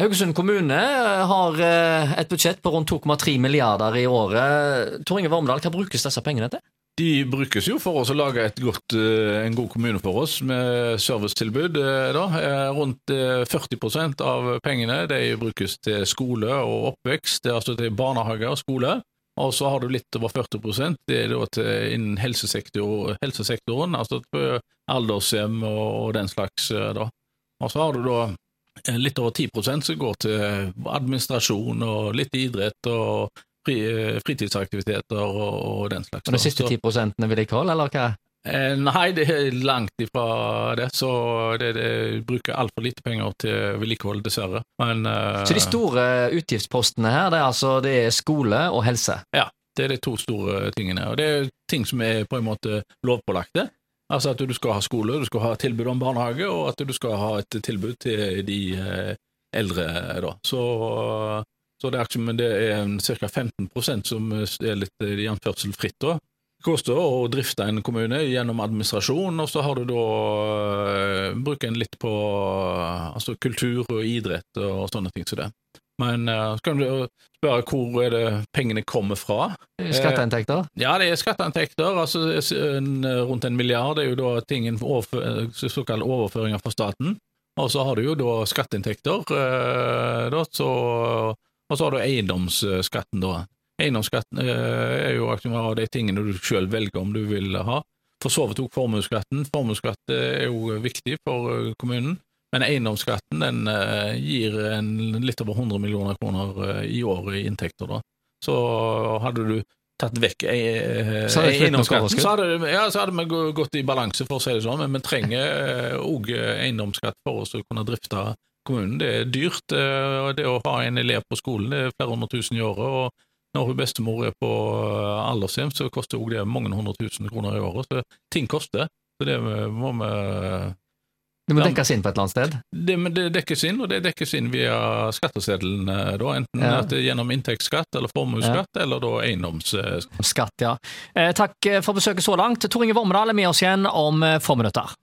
Haugesund kommune har eh, et budsjett på rundt 2,3 milliarder i året. Tor Inge Vormedal, hva brukes disse pengene til? De brukes jo for oss å lage godt, eh, en god kommune for oss, med servicetilbud. eh, Da. Eh, Rundt eh, 40 av pengene brukes til skole og oppvekst, altså til barnehage og skole. Og så har du litt over 40% det er da til innen helsesektor, helsesektoren, altså aldershjem og, den slags. eh, da. Og så har du da eh, litt over 10% som går til administrasjon og litt idrett og eh, fritidsaktiviteter og, og den slags. Og de siste vil 10 ikke vedlikehold, eller hva? Eh, nei, det er langt ifra det, så det, det bruker altfor lite penger til vedlikehold, dessverre. Men eh, Så de store utgiftspostene her, det er altså det er skole og helse. Ja, det er de to store tingene. Og det er ting som er på en måte lovpålagte. Altså at du skal ha skole, du skal ha tilbud om barnehage, og at du skal ha et tilbud til de eh, eldre, da. Så, så det er, ikke- men det er ca. 15% som er litt eh, i anførsel fritt, da. Det koster å drifte en kommune gjennom administrasjon, og så har du da eh, bruker en litt på eh, altså kultur og idrett og sånne ting som det. Men uh, så kan du spørre hvor er det pengene kommer fra? Skatteinntekter. Ja, det er skatteinntekter. altså en, Rundt en milliard er jo da tingen overfør, såkalt overføringer fra staten. Og så har du jo da skatteinntekter, eh, da, så, og så har du eiendomsskatten, da. Eiendomsskatten eh, er jo av de tingene du sjøl velger om du vil ha. For så vidt òg formuesskatten. Formuesskatt er jo viktig for eh, kommunen. Men eiendomsskatten den eh, gir en, litt over 100 millioner kroner eh, i året i inntekter. da. Så hadde du tatt vekk eh, eiendomsskatten, så hadde, ja, så hadde vi gått i balanse, for å si det sånn. Men vi trenger òg eiendomsskatt for oss å kunne drifte kommunen. Det er dyrt. Det å ha en elev på skolen det er flere hundre tusen i året. og når hun bestemor er på aldershjem, så koster det mange hundre tusen kroner i året. Så ting koster. Så det må vi Det må Ja. dekkes inn på et eller annet sted. det, men det dekkes inn, og det dekkes inn via skatteseddelen, eh, da, enten Ja. gjennom inntektsskatt eller formuesskatt, eller da eiendomsskatt. Skatt, ja. Eh, takk for besøket så langt. Tor Inge Vormedal er med oss igjen om eh, få minutter.